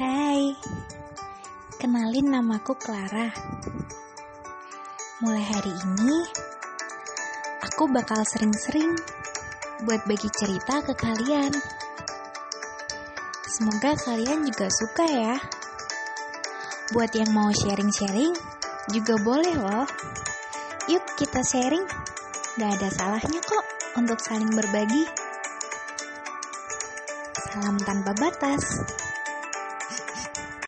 Hai, kenalin namaku Clara. Mulai hari ini, aku bakal sering-sering buat bagi cerita ke kalian. Semoga kalian juga suka ya. Buat yang mau sharing-sharing, juga boleh loh. Yuk kita sharing, gak ada salahnya kok untuk saling berbagi. Salam tanpa batas.